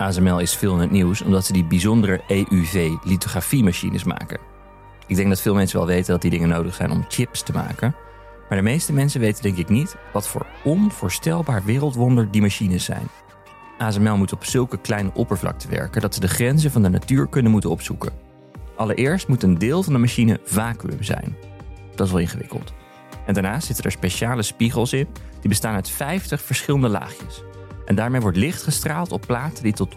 ASML is veel in het nieuws omdat ze die bijzondere EUV-lithografiemachines maken. Ik denk dat veel mensen wel weten dat die dingen nodig zijn om chips te maken. Maar de meeste mensen weten denk ik niet wat voor onvoorstelbaar wereldwonder die machines zijn. ASML moet op zulke kleine oppervlakte werken dat ze de grenzen van de natuur kunnen moeten opzoeken. Allereerst moet een deel van de machine vacuüm zijn. Dat is wel ingewikkeld. En daarnaast zitten er speciale spiegels in, die bestaan uit 50 verschillende laagjes. En daarmee wordt licht gestraald op platen die tot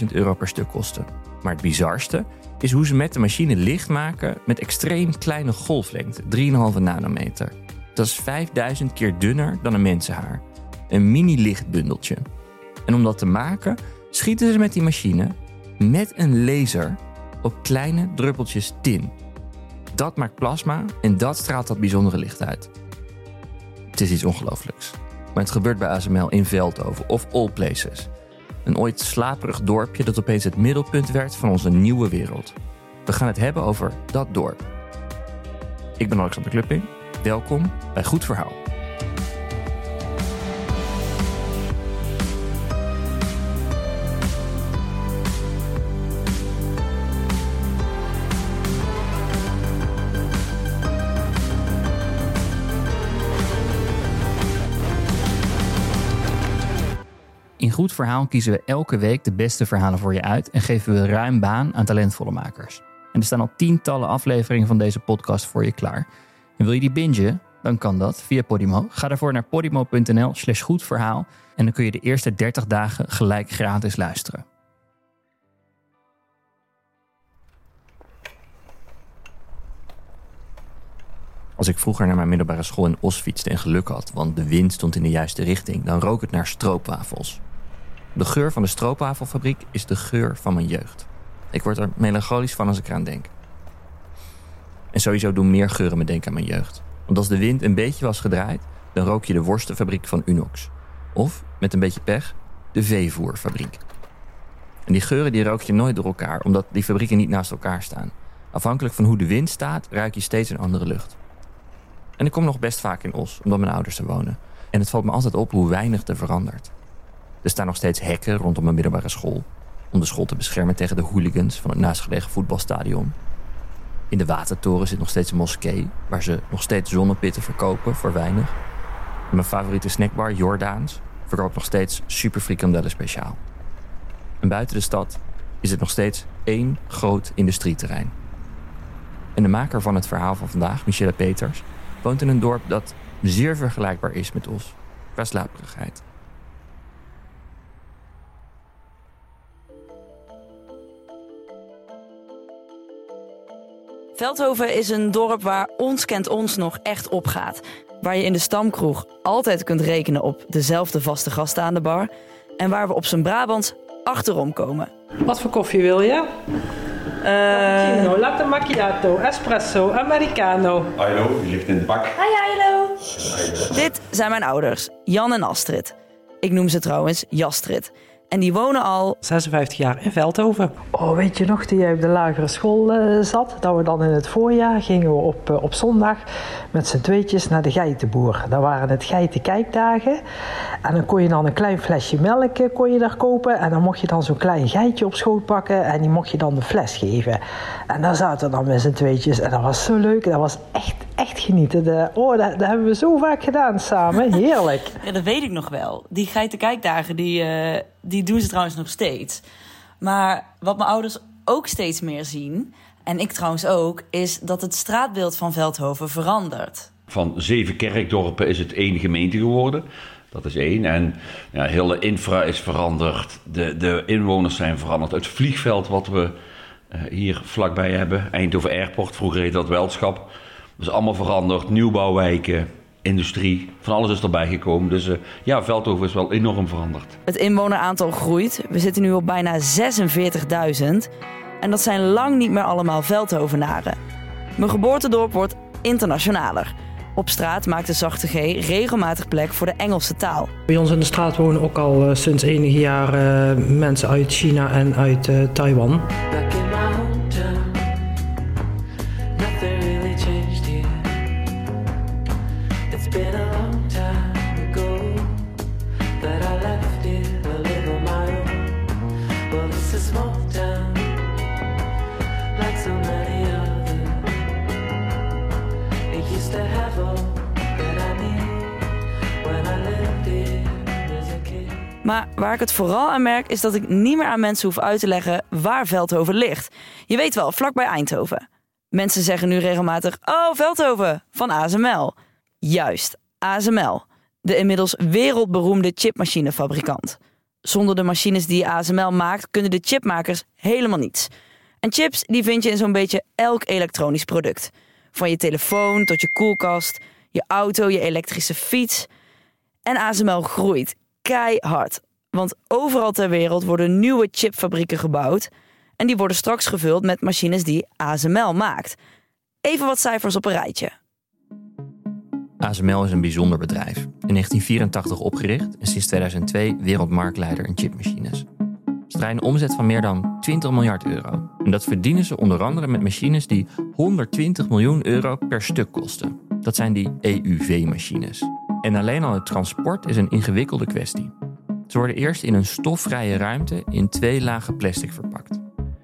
100.000 euro per stuk kosten. Maar het bizarste is hoe ze met de machine licht maken met extreem kleine golflengte, 3,5 nanometer. Dat is 5000 keer dunner dan een mensenhaar. Een mini-lichtbundeltje. En om dat te maken, schieten ze met die machine met een laser op kleine druppeltjes tin. Dat maakt plasma en dat straalt dat bijzondere licht uit. Het is iets ongelooflijks. Maar het gebeurt bij ASML in Veldhoven of All Places. Een ooit slaperig dorpje dat opeens het middelpunt werd van onze nieuwe wereld. We gaan het hebben over dat dorp. Ik ben Alexander Klupping. Welkom bij Goed Verhaal. Goed Verhaal kiezen we elke week de beste verhalen voor je uit en geven we ruim baan aan talentvolle makers. En er staan al tientallen afleveringen van deze podcast voor je klaar. En wil je die bingen? Dan kan dat via Podimo. Ga daarvoor naar podimo.nl slash goedverhaal en dan kun je de eerste 30 dagen gelijk gratis luisteren. Als ik vroeger naar mijn middelbare school in Os fietste en geluk had, want de wind stond in de juiste richting, dan rook het naar stroopwafels. De geur van de stroopwafelfabriek is de geur van mijn jeugd. Ik word er melancholisch van als ik eraan denk. En sowieso doen meer geuren me denken aan mijn jeugd. Want als de wind een beetje was gedraaid, dan rook je de worstenfabriek van Unox. Of, met een beetje pech, de veevoerfabriek. En die geuren die rook je nooit door elkaar, omdat die fabrieken niet naast elkaar staan. Afhankelijk van hoe de wind staat, ruik je steeds een andere lucht. En ik kom nog best vaak in Os, omdat mijn ouders er wonen. En het valt me altijd op hoe weinig er verandert. Er staan nog steeds hekken rondom mijn middelbare school. Om de school te beschermen tegen de hooligans van het naastgelegen voetbalstadion. In de Watertoren zit nog steeds een moskee... waar ze nog steeds zonnepitten verkopen voor weinig. En mijn favoriete snackbar, Jordaans... verkoopt nog steeds super frikandellen speciaal. En buiten de stad is het nog steeds één groot industrieterrein. En de maker van het verhaal van vandaag, Michelle Peters... woont in een dorp dat zeer vergelijkbaar is met Os. Qua slaperigheid. Veldhoven is een dorp waar ons kent ons nog echt opgaat. Waar je in de stamkroeg altijd kunt rekenen op dezelfde vaste gasten aan de bar. En waar we op zijn Brabants achterom komen. Wat voor koffie wil je? Cappuccino, latte macchiato, espresso, americano. Hallo, die ligt in de bak. Hi, hallo. Dit zijn mijn ouders, Jan en Astrid. Ik noem ze trouwens Jastrid. En die wonen al 56 jaar in Veldhoven. Oh, weet je nog, toen jij op de lagere school eh, zat, dat we dan in het voorjaar gingen we op, eh, op zondag met z'n tweetjes naar de geitenboer. Dat waren het geitenkijkdagen. En dan kon je dan een klein flesje melk eh, kon je daar kopen. En dan mocht je dan zo'n klein geitje op schoot pakken en die mocht je dan de fles geven. En daar zaten we dan met z'n tweetjes en dat was zo leuk. Dat was echt, echt genieten. De, oh, dat, dat hebben we zo vaak gedaan samen. Heerlijk. Ja, dat weet ik nog wel. Die geitenkijkdagen, die, eh, die doen ze trouwens nog steeds. Maar wat mijn ouders ook steeds meer zien, en ik trouwens ook, is dat het straatbeeld van Veldhoven verandert. Van zeven kerkdorpen is het één gemeente geworden. Dat is één. En ja, heel de infra is veranderd. De, de inwoners zijn veranderd. Het vliegveld wat we eh, hier vlakbij hebben, Eindhoven Airport, vroeger heette dat Weldschap. Dat is allemaal veranderd. Nieuwbouwwijken, industrie, van alles is erbij gekomen. Dus eh, ja, Veldhoven is wel enorm veranderd. Het inwoneraantal groeit. We zitten nu op bijna 46.000. En dat zijn lang niet meer allemaal Veldhovenaren. Mijn geboortedorp wordt internationaler. Op straat maakt de zachte G regelmatig plek voor de Engelse taal. Bij ons in de straat wonen ook al eh, sinds enige jaren mensen uit China en uit eh, Taiwan. Maar waar ik het vooral aan merk is dat ik niet meer aan mensen hoef uit te leggen waar Veldhoven ligt. Je weet wel, vlakbij Eindhoven. Mensen zeggen nu regelmatig: Oh, Veldhoven van ASML. Juist, ASML. De inmiddels wereldberoemde chipmachinefabrikant. Zonder de machines die ASML maakt, kunnen de chipmakers helemaal niets. En chips die vind je in zo'n beetje elk elektronisch product. Van je telefoon tot je koelkast, je auto, je elektrische fiets. En ASML groeit keihard. Want overal ter wereld worden nieuwe chipfabrieken gebouwd. En die worden straks gevuld met machines die ASML maakt. Even wat cijfers op een rijtje. ASML is een bijzonder bedrijf. In 1984 opgericht en sinds 2002 wereldmarktleider in chipmachines. Ze draaien omzet van meer dan 20 miljard euro. En dat verdienen ze onder andere met machines die 120 miljoen euro per stuk kosten. Dat zijn die EUV-machines. En alleen al het transport is een ingewikkelde kwestie. Ze worden eerst in een stofvrije ruimte in twee lagen plastic verpakt.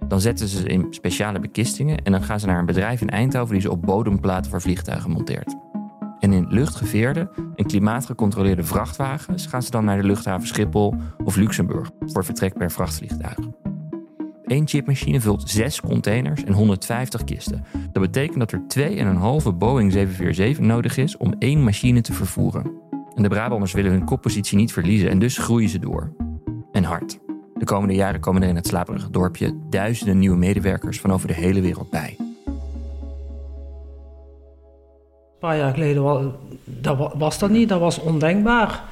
Dan zetten ze ze in speciale bekistingen en dan gaan ze naar een bedrijf in Eindhoven die ze op bodemplaten voor vliegtuigen monteert. En in luchtgeveerde en klimaatgecontroleerde vrachtwagens gaan ze dan naar de luchthaven Schiphol of Luxemburg voor vertrek per vrachtvliegtuig. Eén chipmachine vult zes containers en 150 kisten. Dat betekent dat er 2,5 Boeing 747 nodig is om één machine te vervoeren. En de Brabanders willen hun koppositie niet verliezen en dus groeien ze door. En hard. De komende jaren komen er in het slaperige dorpje duizenden nieuwe medewerkers van over de hele wereld bij. Een paar jaar geleden was dat niet, dat was ondenkbaar.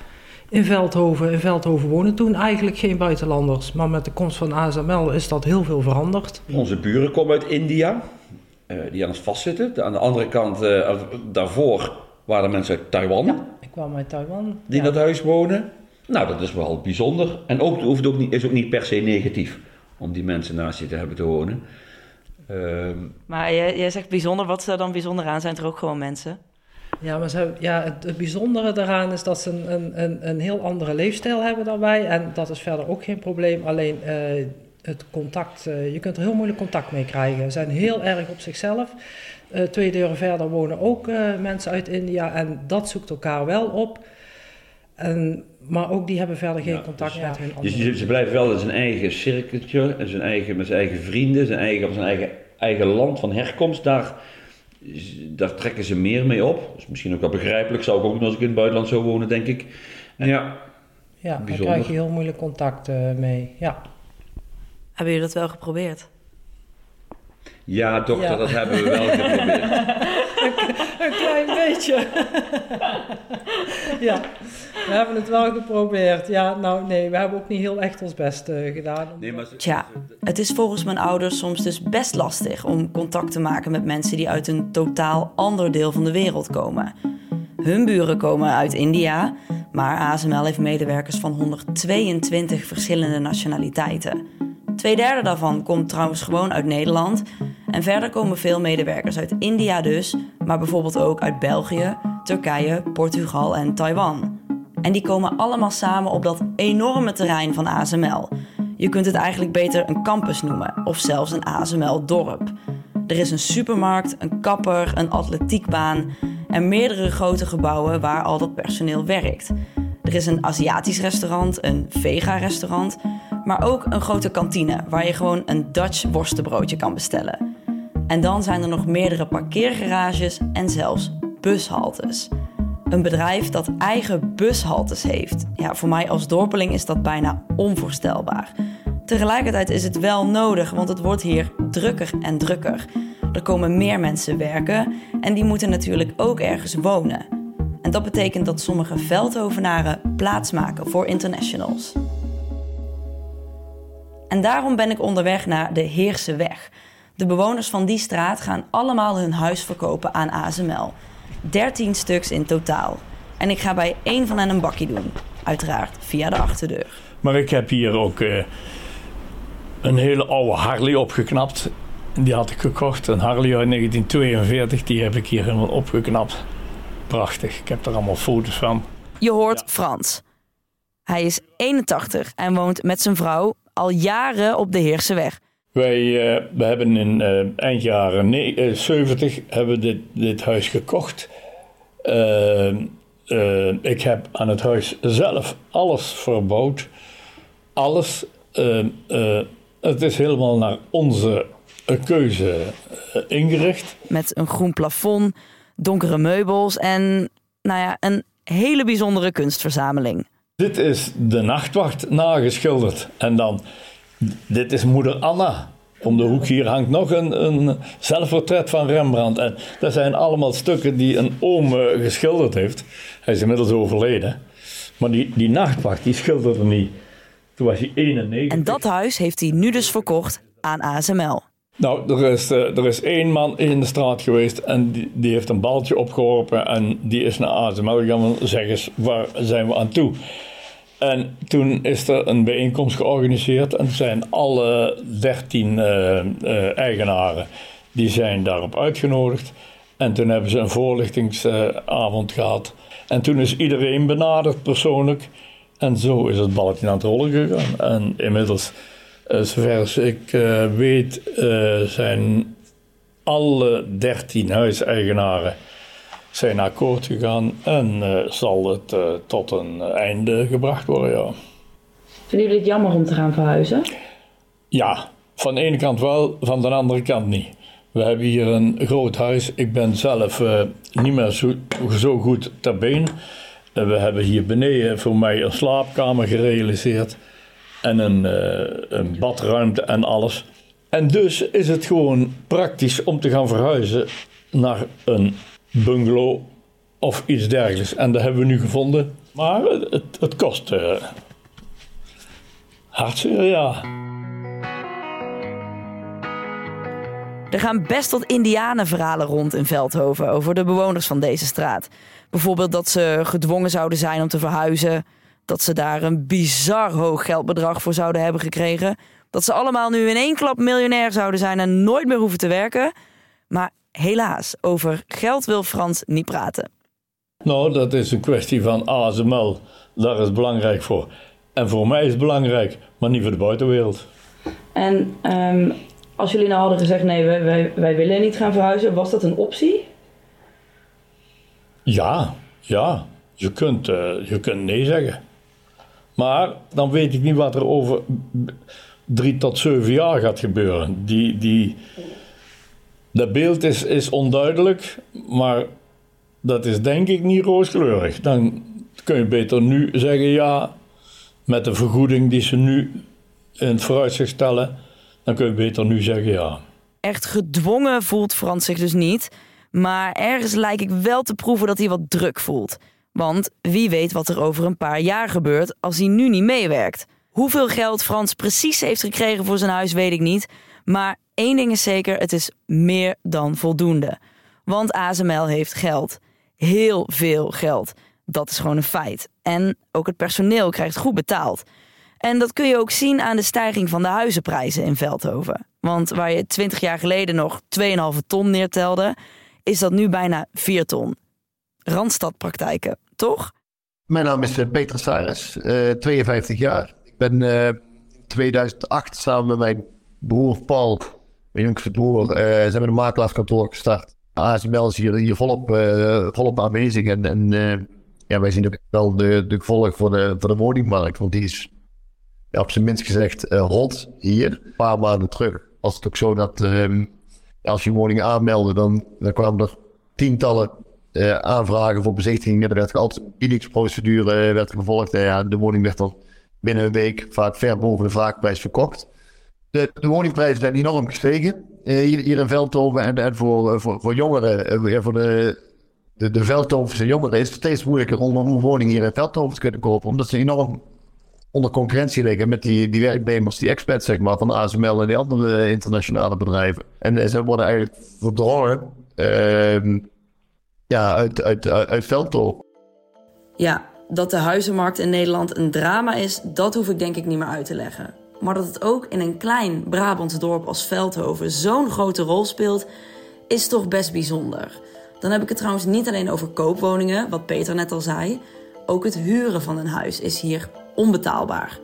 In Veldhoven, in Veldhoven wonen toen eigenlijk geen buitenlanders. Maar met de komst van ASML is dat heel veel veranderd. Onze buren komen uit India, eh, die aan ons vastzitten. Aan de andere kant, eh, daarvoor waren er mensen uit Taiwan Ik kwam uit Taiwan. die in Ja. dat huis wonen. Nou, dat is wel bijzonder. En ook, hoeft ook niet, is ook niet per se negatief om die mensen naast je te hebben te wonen. Ehm, Maar jij, jij zegt bijzonder, wat is er dan bijzonder aan? Zijn er ook gewoon mensen? Ja, maar ze, ja, het, het bijzondere daaraan is dat ze een, een, een, een heel andere leefstijl hebben daarbij. En dat is verder ook geen probleem. Alleen eh, het contact, eh, je kunt er heel moeilijk contact mee krijgen. Ze zijn heel erg op zichzelf. Eh, twee deuren verder wonen ook eh, mensen uit India en dat zoekt elkaar wel op. En, maar ook die hebben verder geen Ja, contact dus- met hun Dus andere. ze, ze blijven wel in zijn eigen cirkeltje, en zijn eigen, met zijn eigen vrienden, zijn eigen, zijn eigen, eigen land van herkomst. Daar, daar trekken ze meer mee op. Dat is misschien ook wel begrijpelijk. Zou ik ook doen als ik in het buitenland zou wonen, denk ik. En ja, Ja, daar bijzonder. krijg je heel moeilijk contact eh, mee. Ja. Hebben jullie dat wel geprobeerd? ja dokter, Ja. dat hebben we wel geprobeerd. Ja, we hebben het wel geprobeerd. Ja, nou nee, we hebben ook niet heel echt ons best eh, gedaan. Nee, maar ze- Tja, het is volgens mijn ouders soms dus best lastig om contact te maken met mensen die uit een totaal ander deel van de wereld komen. Hun buren komen uit India, maar ASML heeft medewerkers van 122 verschillende nationaliteiten. Tweederde daarvan komt trouwens gewoon uit Nederland. En verder komen veel medewerkers uit India dus, maar bijvoorbeeld ook uit België, Turkije, Portugal en Taiwan. En die komen allemaal samen op dat enorme terrein van ASML. Je kunt het eigenlijk beter een campus noemen, of zelfs een ASML-dorp. Er is een supermarkt, een kapper, een atletiekbaan en meerdere grote gebouwen waar al dat personeel werkt. Er is een Aziatisch restaurant, een vega-restaurant, maar ook een grote kantine waar je gewoon een Dutch worstenbroodje kan bestellen. En dan zijn er nog meerdere parkeergarages en zelfs bushaltes. Een bedrijf dat eigen bushaltes heeft. Ja, voor mij als dorpeling is dat bijna onvoorstelbaar. Tegelijkertijd is het wel nodig, want het wordt hier drukker en drukker. Er komen meer mensen werken en die moeten natuurlijk ook ergens wonen. En dat betekent dat sommige Veldhovenaren plaatsmaken voor internationals. En daarom ben ik onderweg naar de Heerse Weg. De bewoners van die straat gaan allemaal hun huis verkopen aan ASML. 13 stuks in totaal. En ik ga bij één van hen een bakje doen. Uiteraard via de achterdeur. Maar ik heb hier ook eh, een hele oude Harley opgeknapt. Die had ik gekocht, een Harley uit 1942. Die heb ik hier helemaal opgeknapt. Prachtig, ik heb er allemaal foto's van. Je hoort Frans. Hij is 81 en woont met zijn vrouw al jaren op de Heerse Weg. Wij eh, we hebben in eh, eind jaren ne- eh, 70 hebben dit, dit huis gekocht. Ik heb aan het huis zelf alles verbouwd. Alles. het is helemaal naar onze keuze ingericht. Met een groen plafond, donkere meubels en nou ja, een hele bijzondere kunstverzameling. Dit is de nachtwacht nageschilderd. En dan, dit is moeder Anna. Om de hoek hier hangt nog een, een zelfportret van Rembrandt. En dat zijn allemaal stukken die een oom eh, geschilderd heeft. Hij is inmiddels overleden. Maar die, die nachtwacht, die schilderde niet. Toen was hij 91. En dat huis heeft hij nu dus verkocht aan ASML. Nou, er is, eh, er is één man in de straat geweest en die, die heeft een balletje opgeworpen en die is naar ASML gegaan. Zeg eens, waar zijn we aan toe? En toen is er een bijeenkomst georganiseerd en zijn alle dertien eh, eh, eigenaren die zijn daarop uitgenodigd. En toen hebben ze een voorlichtingsavond gehad. En toen is iedereen benaderd persoonlijk. En zo is het balletje aan het rollen gegaan. En inmiddels, eh, zover ik eh, weet, eh, zijn alle dertien huiseigenaren zijn akkoord gegaan. En eh, zal het eh, tot een einde gebracht worden, ja. Vinden jullie het jammer om te gaan verhuizen? Ja, van de ene kant wel, van de andere kant niet. We hebben hier een groot huis. Ik ben zelf eh, niet meer zo, zo goed ter been. Eh, we hebben hier beneden voor mij een slaapkamer gerealiseerd. En een, eh, een badruimte en alles. En dus is het gewoon praktisch om te gaan verhuizen naar een bungalow of iets dergelijks. En dat hebben we nu gevonden. Maar het, het kost eh hartstikke, ja. Er gaan best wat indianenverhalen rond in Veldhoven over de bewoners van deze straat. Bijvoorbeeld dat ze gedwongen zouden zijn om te verhuizen. Dat ze daar een bizar hoog geldbedrag voor zouden hebben gekregen. Dat ze allemaal nu in één klap miljonair zouden zijn en nooit meer hoeven te werken. Maar helaas, over geld wil Frans niet praten. Nou, dat is een kwestie van ASML. Daar is het belangrijk voor. En voor mij is het belangrijk, maar niet voor de buitenwereld. En ehm, als jullie nou hadden gezegd: nee, wij, wij, wij willen niet gaan verhuizen, was dat een optie? Ja, ja. Je kunt, eh, je kunt nee zeggen. Maar dan weet ik niet wat er over drie tot zeven jaar gaat gebeuren. Die, die, dat beeld is, is onduidelijk, maar dat is denk ik niet rooskleurig. Dan kun je beter nu zeggen ja, met de vergoeding die ze nu in het vooruitzicht stellen, dan kun je beter nu zeggen ja. Echt gedwongen voelt Frans zich dus niet. Maar ergens lijkt ik wel te proeven dat hij wat druk voelt. Want wie weet wat er over een paar jaar gebeurt als hij nu niet meewerkt. Hoeveel geld Frans precies heeft gekregen voor zijn huis weet ik niet. Maar één ding is zeker, het is meer dan voldoende. Want ASML heeft geld. Heel veel geld. Dat is gewoon een feit. En ook het personeel krijgt goed betaald. En dat kun je ook zien aan de stijging van de huizenprijzen in Veldhoven. Want waar je 20 jaar geleden nog 2,5 ton neertelde, is dat nu bijna 4 ton. Randstadpraktijken, toch? Mijn naam is eh, Peter Saris, eh 52 jaar. Ik ben eh, in 2008 samen met mijn broer Paul, jongste broer, eh, zijn we een makelaarskantoor gestart. ASML is hier, eh, volop aanwezig en, en eh, ja, wij zien ook wel de, de gevolgen voor de, voor de woningmarkt, want die is ja, op zijn minst gezegd hot hier. Een paar maanden terug was het ook zo dat ehm, als je woning aanmeldde, dan, kwamen er tientallen aanvragen voor bezichtigingen. Er werd altijd een biedingsprocedure eh, werd gevolgd. En ja, de woning werd dan binnen een week vaak ver boven de vraagprijs verkocht. De, woningprijzen zijn enorm gestegen eh, hier, hier in Veldhoven. En, voor, eh, voor, voor jongeren, eh, ja, voor de, de, de Veldhovense jongeren is het steeds moeilijker om een woning hier in Veldhoven te kunnen kopen. Omdat ze enorm onder concurrentie liggen met die, die werknemers, die experts zeg maar, van de ASML en die andere internationale bedrijven. En ze worden eigenlijk verdrongen ehm, ja, uit, uit, uit, uit Veldhoven. Ja, dat de huizenmarkt in Nederland een drama is, dat hoef ik denk ik niet meer uit te leggen. Maar dat het ook in een klein Brabants dorp als Veldhoven zo'n grote rol speelt, is toch best bijzonder. Dan heb ik het trouwens niet alleen over koopwoningen, wat Peter net al zei. Ook het huren van een huis is hier onbetaalbaar.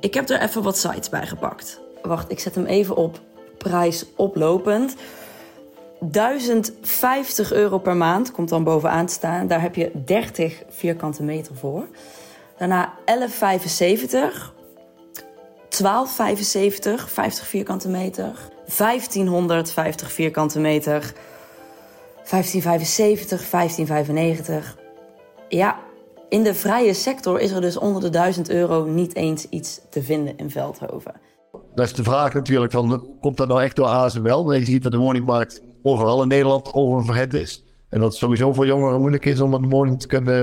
Ik heb er even wat sites bij gepakt. Wacht, ik zet hem even op prijs oplopend. 1050 euro per maand komt dan bovenaan te staan. Daar heb je 30 vierkante meter voor. Daarna 1175, 1275, 50 vierkante meter. 1550 vierkante meter. 1575, 1595. Ja, in de vrije sector is er dus onder de 1000 euro niet eens iets te vinden in Veldhoven. Dat is de vraag natuurlijk van, komt dat nou echt door ASML? Maar je ziet dat de woningmarkt overal in Nederland oververhit is. En dat het sowieso voor jongeren moeilijk is om een woning te kunnen,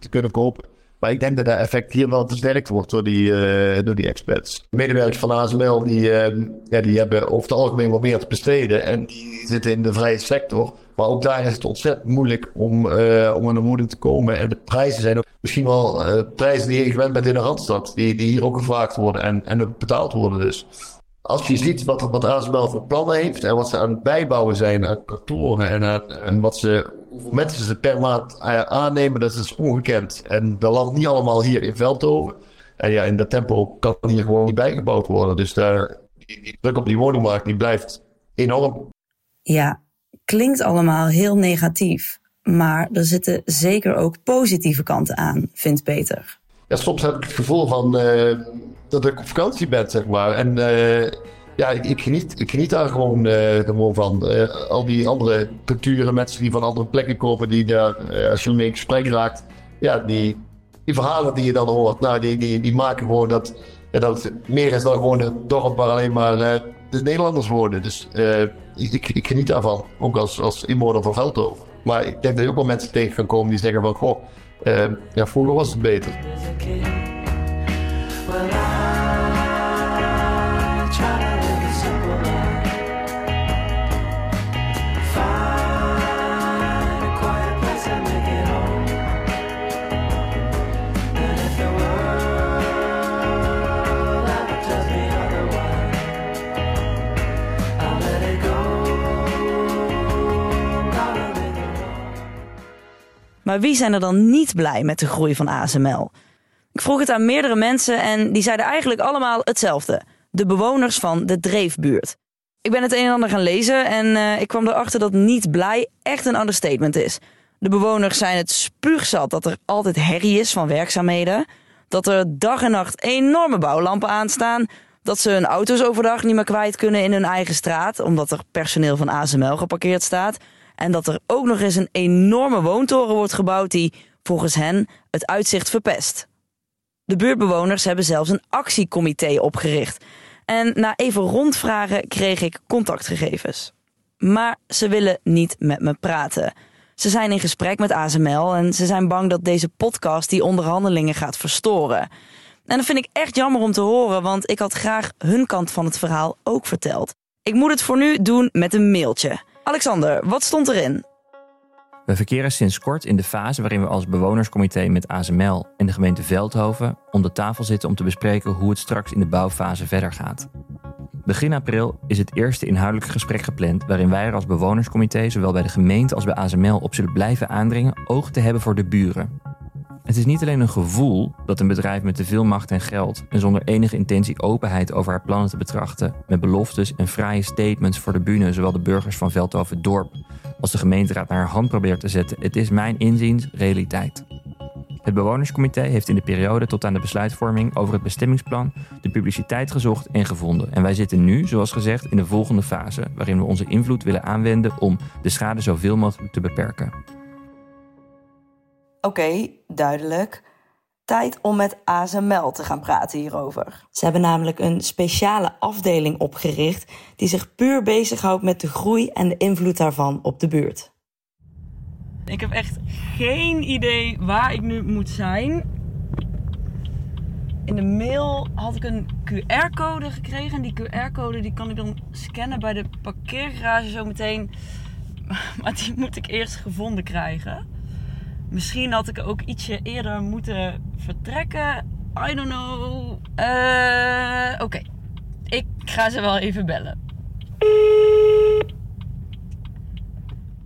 te kunnen kopen. Ik denk dat dat effect hier wel versterkt wordt door die, eh, door die experts. De medewerkers van ASML die, eh, ja, die hebben over het algemeen wat meer te besteden. En die zitten in de vrije sector. Maar ook daar is het ontzettend moeilijk om, eh, om aan een woning te komen. En de prijzen zijn ook misschien wel eh, prijzen die je gewend bent in de Randstad. Die, die hier ook gevraagd worden en, en betaald worden dus. Als je ziet wat, wat ASML voor plannen heeft en wat ze aan het bijbouwen zijn aan kantoren en, en wat ze, mensen ze per maand eh, aannemen, dat is ongekend. En dat landt niet allemaal hier in Veldhoven. En ja, in dat tempo kan hier gewoon niet bijgebouwd worden. Dus daar, die, die druk op die woningmarkt die blijft enorm. Ja, klinkt allemaal heel negatief. Maar er zitten zeker ook positieve kanten aan, vindt Peter. Ja, soms heb ik het gevoel van eh, dat ik op vakantie ben, zeg maar. En eh, ja, ik, geniet, ik geniet daar gewoon, eh, van. Eh, al die andere culturen, mensen die van andere plekken komen, die daar, eh, als je mee in gesprek raakt, ja, die, die verhalen die je dan hoort, nou, die, die, die maken gewoon dat, ja, dat het meer is dan gewoon een dorp waar alleen maar de Nederlanders wonen. Dus ik, ik, geniet daarvan, ook als, als inwoner van Veldhoven. Maar ik denk dat je ook wel mensen tegen kan komen die zeggen van, goh, ja, vroeger was het beter. Maar wie zijn er dan niet blij met de groei van ASML? Ik vroeg het aan meerdere mensen en die zeiden eigenlijk allemaal hetzelfde. De bewoners van de Dreefbuurt. Ik ben het een en ander gaan lezen en eh, ik kwam erachter dat niet blij echt een understatement is. De bewoners zijn het spuugzat dat er altijd herrie is van werkzaamheden. Dat er dag en nacht enorme bouwlampen aanstaan. Dat ze hun auto's overdag niet meer kwijt kunnen in hun eigen straat, omdat er personeel van ASML geparkeerd staat. En dat er ook nog eens een enorme woontoren wordt gebouwd die, volgens hen, het uitzicht verpest. De buurtbewoners hebben zelfs een actiecomité opgericht. En na even rondvragen kreeg ik contactgegevens. Maar ze willen niet met me praten. Ze zijn in gesprek met ASML en ze zijn bang dat deze podcast die onderhandelingen gaat verstoren. En dat vind ik echt jammer om te horen, want ik had graag hun kant van het verhaal ook verteld. Ik moet het voor nu doen met een mailtje. Alexander, wat stond erin? We verkeren sinds kort in de fase waarin we als bewonerscomité met ASML en de gemeente Veldhoven om de tafel zitten om te bespreken hoe het straks in de bouwfase verder gaat. Begin april is het eerste inhoudelijke gesprek gepland waarin wij er als bewonerscomité zowel bij de gemeente als bij ASML op zullen blijven aandringen oog te hebben voor de buren. Het is niet alleen een gevoel dat een bedrijf met te veel macht en geld en zonder enige intentie openheid over haar plannen te betrachten, met beloftes en fraaie statements voor de bühne, zowel de burgers van Veldhoven Dorp als de gemeenteraad naar haar hand probeert te zetten. Het is mijn inziens realiteit. Het bewonerscomité heeft in de periode tot aan de besluitvorming over het bestemmingsplan de publiciteit gezocht en gevonden. En wij zitten nu, zoals gezegd, in de volgende fase, waarin we onze invloed willen aanwenden om de schade zoveel mogelijk te beperken. Oké, duidelijk. Tijd om met ASML te gaan praten hierover. Ze hebben namelijk een speciale afdeling opgericht die zich puur bezighoudt met de groei en de invloed daarvan op de buurt. Ik heb echt geen idee waar ik nu moet zijn. In de mail had ik een QR-code gekregen. En die QR-code die kan ik dan scannen bij de parkeergarage zometeen. Maar die moet ik eerst gevonden krijgen. Misschien had ik ook ietsje eerder moeten vertrekken. I don't know. Eh, Oké, ik ga ze wel even bellen.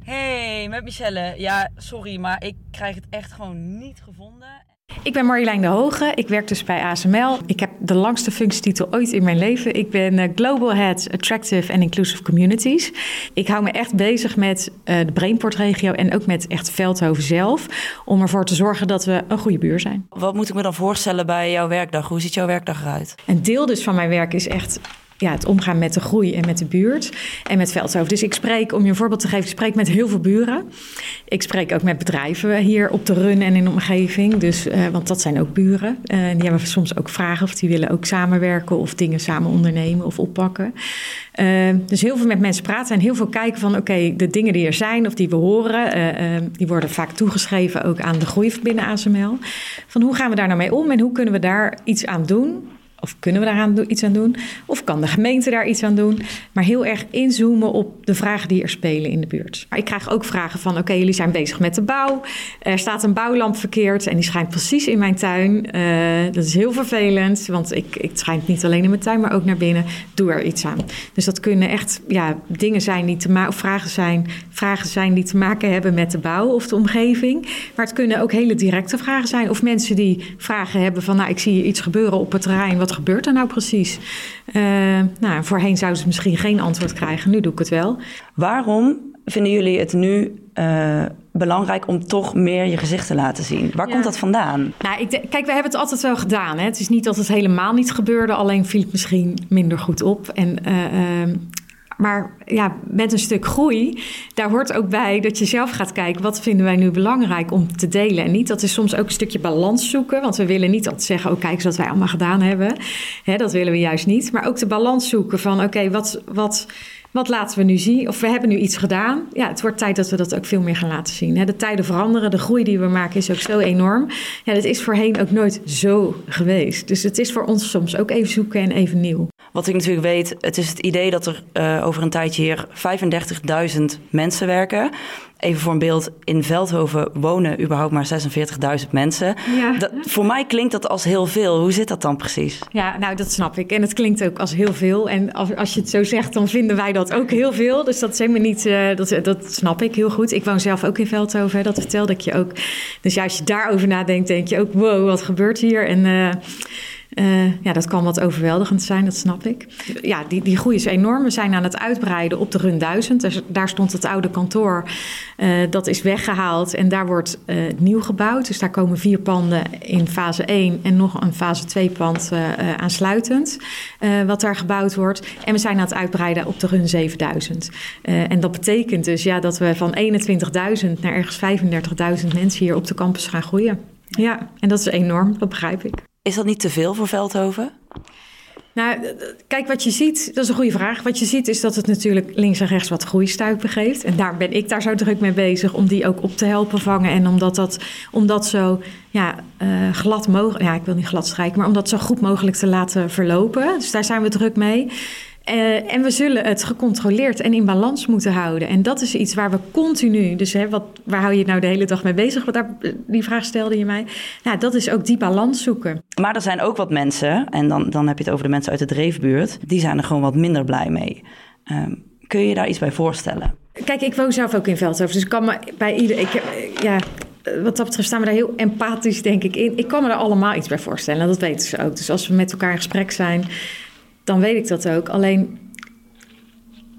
Hey, met Michelle. Ja, sorry, maar ik krijg het echt gewoon niet gevonden. Ik ben Marjolein de Hoge. Ik werk dus bij ASML. Ik heb de langste functietitel ooit in mijn leven. Ik ben eh, Global Head Attractive and Inclusive Communities. Ik hou me echt bezig met uh, de Brainport-regio en ook met echt Veldhoven zelf. Om ervoor te zorgen dat we een goede buur zijn. Wat moet ik me dan voorstellen bij jouw werkdag? Hoe ziet jouw werkdag eruit? Een deel dus van mijn werk is echt ja, het omgaan met de groei en met de buurt en met Veldhoven. Dus ik spreek, om je een voorbeeld te geven, ik spreek met heel veel buren. Ik spreek ook met bedrijven hier op de run en in de omgeving. Dus, uh, want dat zijn ook buren. Uh, die hebben soms ook vragen of die willen ook samenwerken of dingen samen ondernemen of oppakken. Uh, dus heel veel met mensen praten en heel veel kijken van oké, de dingen die er zijn of die we horen, die worden vaak toegeschreven ook aan de groei binnen ASML. Van hoe gaan we daar nou mee om en hoe kunnen we daar iets aan doen? Of kunnen we daar iets aan doen? Of kan de gemeente daar iets aan doen? Maar heel erg inzoomen op de vragen die er spelen in de buurt. Maar ik krijg ook vragen van: oké, jullie zijn bezig met de bouw. Er staat een bouwlamp verkeerd en die schijnt precies in mijn tuin. Uh, dat is heel vervelend, want ik, ik schijnt niet alleen in mijn tuin, maar ook naar binnen. Doe er iets aan. Dus dat kunnen echt ja, dingen zijn die te maken, vragen zijn, vragen zijn die te maken hebben met de bouw of de omgeving. Maar het kunnen ook hele directe vragen zijn. Of mensen die vragen hebben van: nou, ik zie hier iets gebeuren op het terrein. Wat gebeurt er nou precies? Uh, nou, voorheen zouden ze misschien geen antwoord krijgen. Nu doe ik het wel. Waarom vinden jullie het nu uh, belangrijk om toch meer je gezicht te laten zien? Waar ja. komt dat vandaan? Nou, ik kijk, we hebben het altijd wel gedaan. Hè? Het is niet dat het helemaal niet gebeurde, alleen viel het misschien minder goed op. En uh, maar ja, met een stuk groei, daar hoort ook bij dat je zelf gaat kijken... wat vinden wij nu belangrijk om te delen en niet. Dat is soms ook een stukje balans zoeken. Want we willen niet altijd zeggen, oh kijk eens wat wij allemaal gedaan hebben. Dat willen we juist niet. Maar ook de balans zoeken van, oké, wat... wat wat laten we nu zien? Of we hebben nu iets gedaan. Ja, het wordt tijd dat we dat ook veel meer gaan laten zien. De tijden veranderen, de groei die we maken is ook zo enorm. Ja, dat is voorheen ook nooit zo geweest. Dus het is voor ons soms ook even zoeken en even nieuw. Wat ik natuurlijk weet, het is het idee dat er uh, over een tijdje hier 35.000 mensen werken. Even voor een beeld, in Veldhoven wonen überhaupt maar 46.000 mensen. Ja. Dat, voor mij klinkt dat als heel veel. Hoe zit dat dan precies? Ja, nou dat snap ik. En het klinkt ook als heel veel. En als, als je het zo zegt, dan vinden wij dat ook heel veel. Dus dat is helemaal niet, uh, dat, dat snap ik heel goed. Ik woon zelf ook in Veldhoven, dat vertelde ik je ook. Dus ja, als je daarover nadenkt, denk je ook, wow, wat gebeurt hier? En... Uh, uh, ja, dat kan wat overweldigend zijn, dat snap ik. Ja, die, die groei is enorm. We zijn aan het uitbreiden op de Run 1000. Dus daar stond het oude kantoor. Uh, dat is weggehaald en daar wordt uh, nieuw gebouwd. Dus daar komen vier panden in fase 1 en nog een fase 2 pand aansluitend. wat daar gebouwd wordt. En we zijn aan het uitbreiden op de Run 7000. en dat betekent dus ja, dat we van 21.000 naar ergens 35.000 mensen hier op de campus gaan groeien. Ja, en dat is enorm, dat begrijp ik. Is dat niet te veel voor Veldhoven? Nou, kijk, wat je ziet, dat is een goede vraag. Wat je ziet is dat het natuurlijk links en rechts wat groeistuipen geeft. En daar ben ik daar zo druk mee bezig om die ook op te helpen vangen. En omdat dat, om dat zo ja, uh, glad mogelijk, ja, ik wil niet glad strijken, maar om dat zo goed mogelijk te laten verlopen. Dus daar zijn we druk mee. Uh, en we zullen het gecontroleerd en in balans moeten houden. En dat is iets waar we continu, dus hè, wat, waar hou je nou de hele dag mee bezig? Wat daar, die vraag stelde je mij. Nou, dat is ook die balans zoeken. Maar er zijn ook wat mensen, en dan, dan heb je het over de mensen uit de dreefbuurt, die zijn er gewoon wat minder blij mee. Um, kun je je daar iets bij voorstellen? Kijk, ik woon zelf ook in Veldhoven, dus ik kan me bij ieder. Ik, ja, wat dat betreft staan we daar heel empathisch, denk ik, in. Ik kan me er allemaal iets bij voorstellen. En dat weten ze ook. Dus als we met elkaar in gesprek zijn, dan weet ik dat ook. Alleen,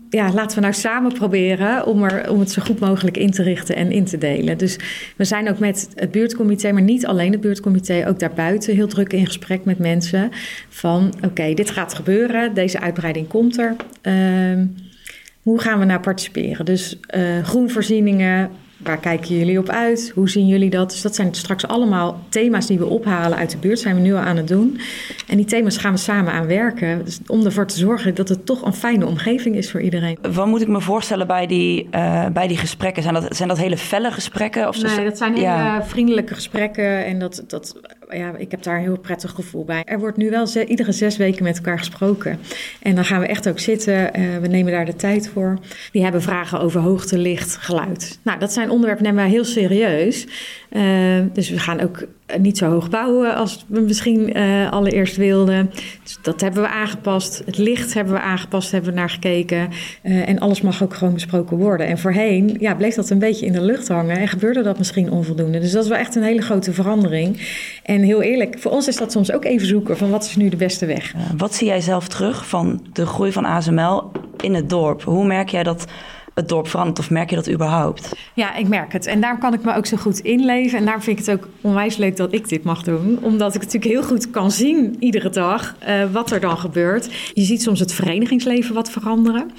ja, laten we nou samen proberen om, er, om het zo goed mogelijk in te richten en in te delen. Dus we zijn ook met het buurtcomité, maar niet alleen het buurtcomité, ook daarbuiten heel druk in gesprek met mensen. Van oké, dit gaat gebeuren, deze uitbreiding komt er. Uh, hoe gaan we nou participeren? Dus uh, groenvoorzieningen, Waar kijken jullie op uit? Hoe zien jullie dat? Dus dat zijn straks allemaal thema's die we ophalen uit de buurt. Zijn we nu al aan het doen. En die thema's gaan we samen aan werken. Dus om ervoor te zorgen dat het toch een fijne omgeving is voor iedereen. Wat moet ik me voorstellen bij die, uh, bij die gesprekken? Zijn dat, zijn dat hele felle gesprekken? Of nee, dat zijn hele ja. vriendelijke gesprekken. En dat, dat, ja, ik heb daar een heel prettig gevoel bij. Er wordt nu wel iedere zes weken met elkaar gesproken. En dan gaan we echt ook zitten. Uh, we nemen daar de tijd voor. Die hebben vragen over hoogte, licht, geluid. Nou, dat zijn onderwerpen nemen wij heel serieus. Uh, dus we gaan ook niet zo hoog bouwen als we misschien eh, allereerst wilden. Dus dat hebben we aangepast. Het licht hebben we aangepast, hebben we naar gekeken. Eh, en alles mag ook gewoon besproken worden. En voorheen ja, bleef dat een beetje in de lucht hangen en gebeurde dat misschien onvoldoende. Dus dat is wel echt een hele grote verandering. En heel eerlijk, voor ons is dat soms ook even zoeken van wat is nu de beste weg. Wat zie jij zelf terug van de groei van ASML in het dorp? Hoe merk jij dat het dorp verandert of merk je dat überhaupt? Ja, ik merk het. En daarom kan ik me ook zo goed inleven. En daarom vind ik het ook onwijs leuk dat ik dit mag doen. Omdat ik natuurlijk heel goed kan zien iedere dag eh, wat er dan gebeurt. Je ziet soms het verenigingsleven wat veranderen.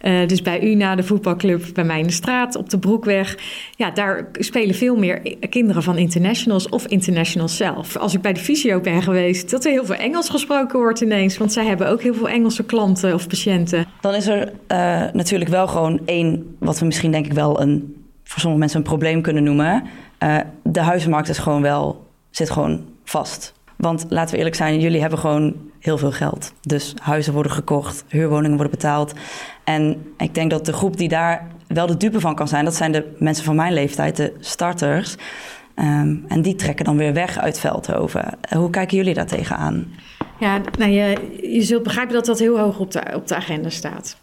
Eh, dus bij u na de voetbalclub, bij mij in de straat, op de Broekweg. Ja, daar spelen veel meer kinderen van internationals of internationals zelf. Als ik bij de fysio ben geweest, dat er heel veel Engels gesproken wordt ineens. Want zij hebben ook heel veel Engelse klanten of patiënten. Dan is er eh, natuurlijk wel gewoon één, wat we misschien denk ik wel een, voor sommige mensen een probleem kunnen noemen. Eh, de huizenmarkt is gewoon wel, zit gewoon vast. Want laten we eerlijk zijn, jullie hebben gewoon heel veel geld. Dus huizen worden gekocht, huurwoningen worden betaald. En ik denk dat de groep die daar wel de dupe van kan zijn, dat zijn de mensen van mijn leeftijd, de starters. Ehm, en die trekken dan weer weg uit Veldhoven. Hoe kijken jullie daar tegenaan? Ja, nou, je, je zult begrijpen dat dat heel hoog op de, op de agenda staat.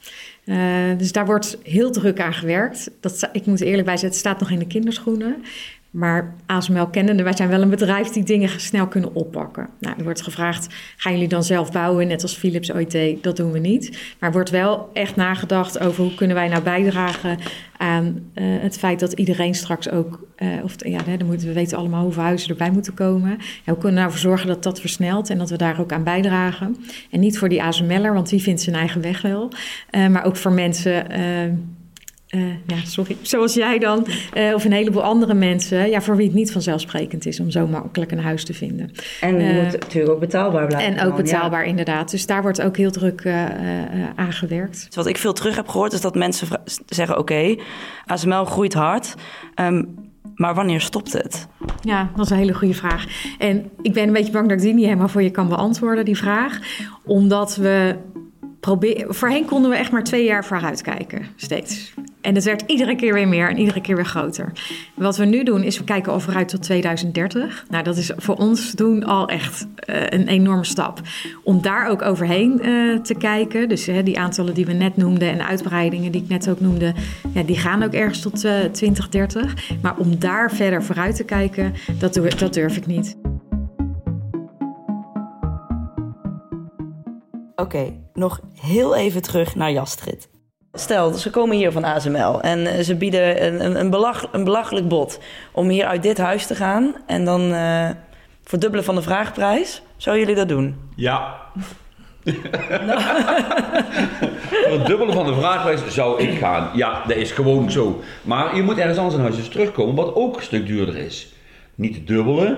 Eh, dus daar wordt heel druk aan gewerkt. Dat, ik moet er eerlijk bij zeggen, het staat nog in de kinderschoenen. Maar ASML kennende, wij zijn wel een bedrijf die dingen snel kunnen oppakken. Nou, er wordt gevraagd, gaan jullie dan zelf bouwen, net als Philips deed? Dat doen we niet. Maar er wordt wel echt nagedacht over hoe kunnen wij nou bijdragen aan eh, het feit dat iedereen straks ook, eh, of ja, dan moeten we weten allemaal hoeveel huizen erbij moeten komen. Hoe kunnen we nou voor zorgen dat dat versnelt en dat we daar ook aan bijdragen? En niet voor die ASML'er, want die vindt zijn eigen weg wel. Eh, maar ook voor mensen. Eh, ja, sorry, zoals jij dan, eh, of een heleboel andere mensen, ja, voor wie het niet vanzelfsprekend is om zo makkelijk een huis te vinden. En Eh, moet natuurlijk ook betaalbaar blijven. En ook dan, ja. betaalbaar, inderdaad. Dus daar wordt ook heel druk eh, eh, aan gewerkt. Dus Wat ik veel terug heb gehoord is dat mensen zeggen: Oké, ASML groeit hard, ehm, maar wanneer stopt het? Ja, dat is een hele goede vraag. En ik ben een beetje bang dat ik die niet helemaal voor je kan beantwoorden, die vraag. Omdat we proberen. Voorheen konden we echt maar twee jaar vooruit kijken, steeds. En het werd iedere keer weer meer en iedere keer weer groter. Wat we nu doen is we kijken al vooruit tot 2030. Nou, dat is voor ons doen al echt eh, een enorme stap. Om daar ook overheen eh, te kijken. Dus die aantallen die we net noemden en uitbreidingen die ik net ook noemde, ja, die gaan ook ergens tot eh 2030. Maar om daar verder vooruit te kijken, dat, dat durf ik niet. Oké, nog heel even terug naar Jastrit. Stel, ze komen hier van ASML en eh, ze bieden een, een, een, belach, een belachelijk bod om hier uit dit huis te gaan en dan eh verdubbelen van de vraagprijs. Zouden jullie dat doen? Ja. Voor het dubbele van de vraagprijs zou ik gaan. Ja, dat is gewoon zo. Maar je moet ergens anders een huis eens terugkomen, wat ook een stuk duurder is. Niet het dubbele,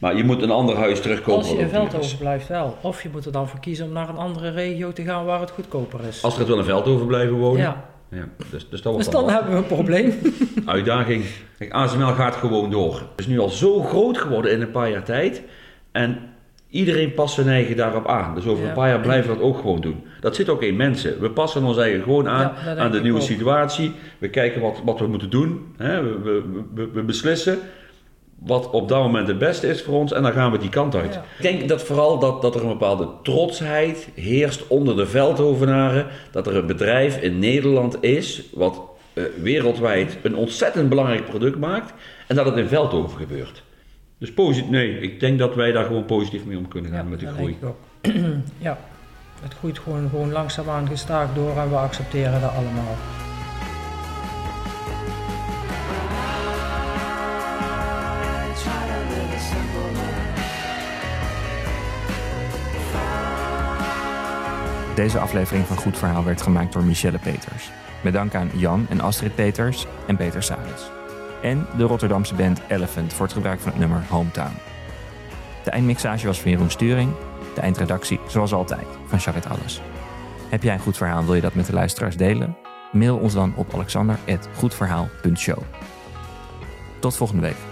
maar je moet een ander huis terugkomen. Als je in Veldhoven blijft wel. Of je moet er dan voor kiezen om naar een andere regio te gaan waar het goedkoper is. Als er het wel in Veldhoven blijven wonen. Ja. Ja, dus, dus dat Dus dan dan hebben we een probleem. uitdaging. Kijk, ASML gaat gewoon door. Het is nu al zo groot geworden in een paar jaar tijd. En iedereen past zijn eigen daarop aan. Dus over Ja. een paar jaar blijven we dat ook gewoon doen. Dat zit ook in mensen. We passen ons eigen gewoon aan, Ja, aan de nieuwe ook. situatie. We kijken wat, wat we moeten doen. Hè? We, we, we, we beslissen wat op dat moment het beste is voor ons en dan gaan we die kant uit. Ja. Ik denk dat vooral dat, dat er een bepaalde trotsheid heerst onder de Veldhovenaren. Dat er een bedrijf in Nederland is wat eh, wereldwijd een ontzettend belangrijk product maakt en dat het in Veldhoven gebeurt. Dus positief, nee, ik denk dat wij daar gewoon positief mee om kunnen gaan Ja, met de groei. denk ik ook. ja, het groeit gewoon, gewoon langzaamaan gestaag door en we accepteren dat allemaal. Deze aflevering van Goed Verhaal werd gemaakt door Michelle Peters. Met dank aan Jan en Astrid Peters en Peter Salis. En de Rotterdamse band Elephant voor het gebruik van het nummer Hometown. De eindmixage was van Jeroen Sturing. De eindredactie, zoals altijd, van Charlotte Alles. Heb jij een goed verhaal en wil je dat met de luisteraars delen? Mail ons dan op alexander.goedverhaal.show. Tot volgende week.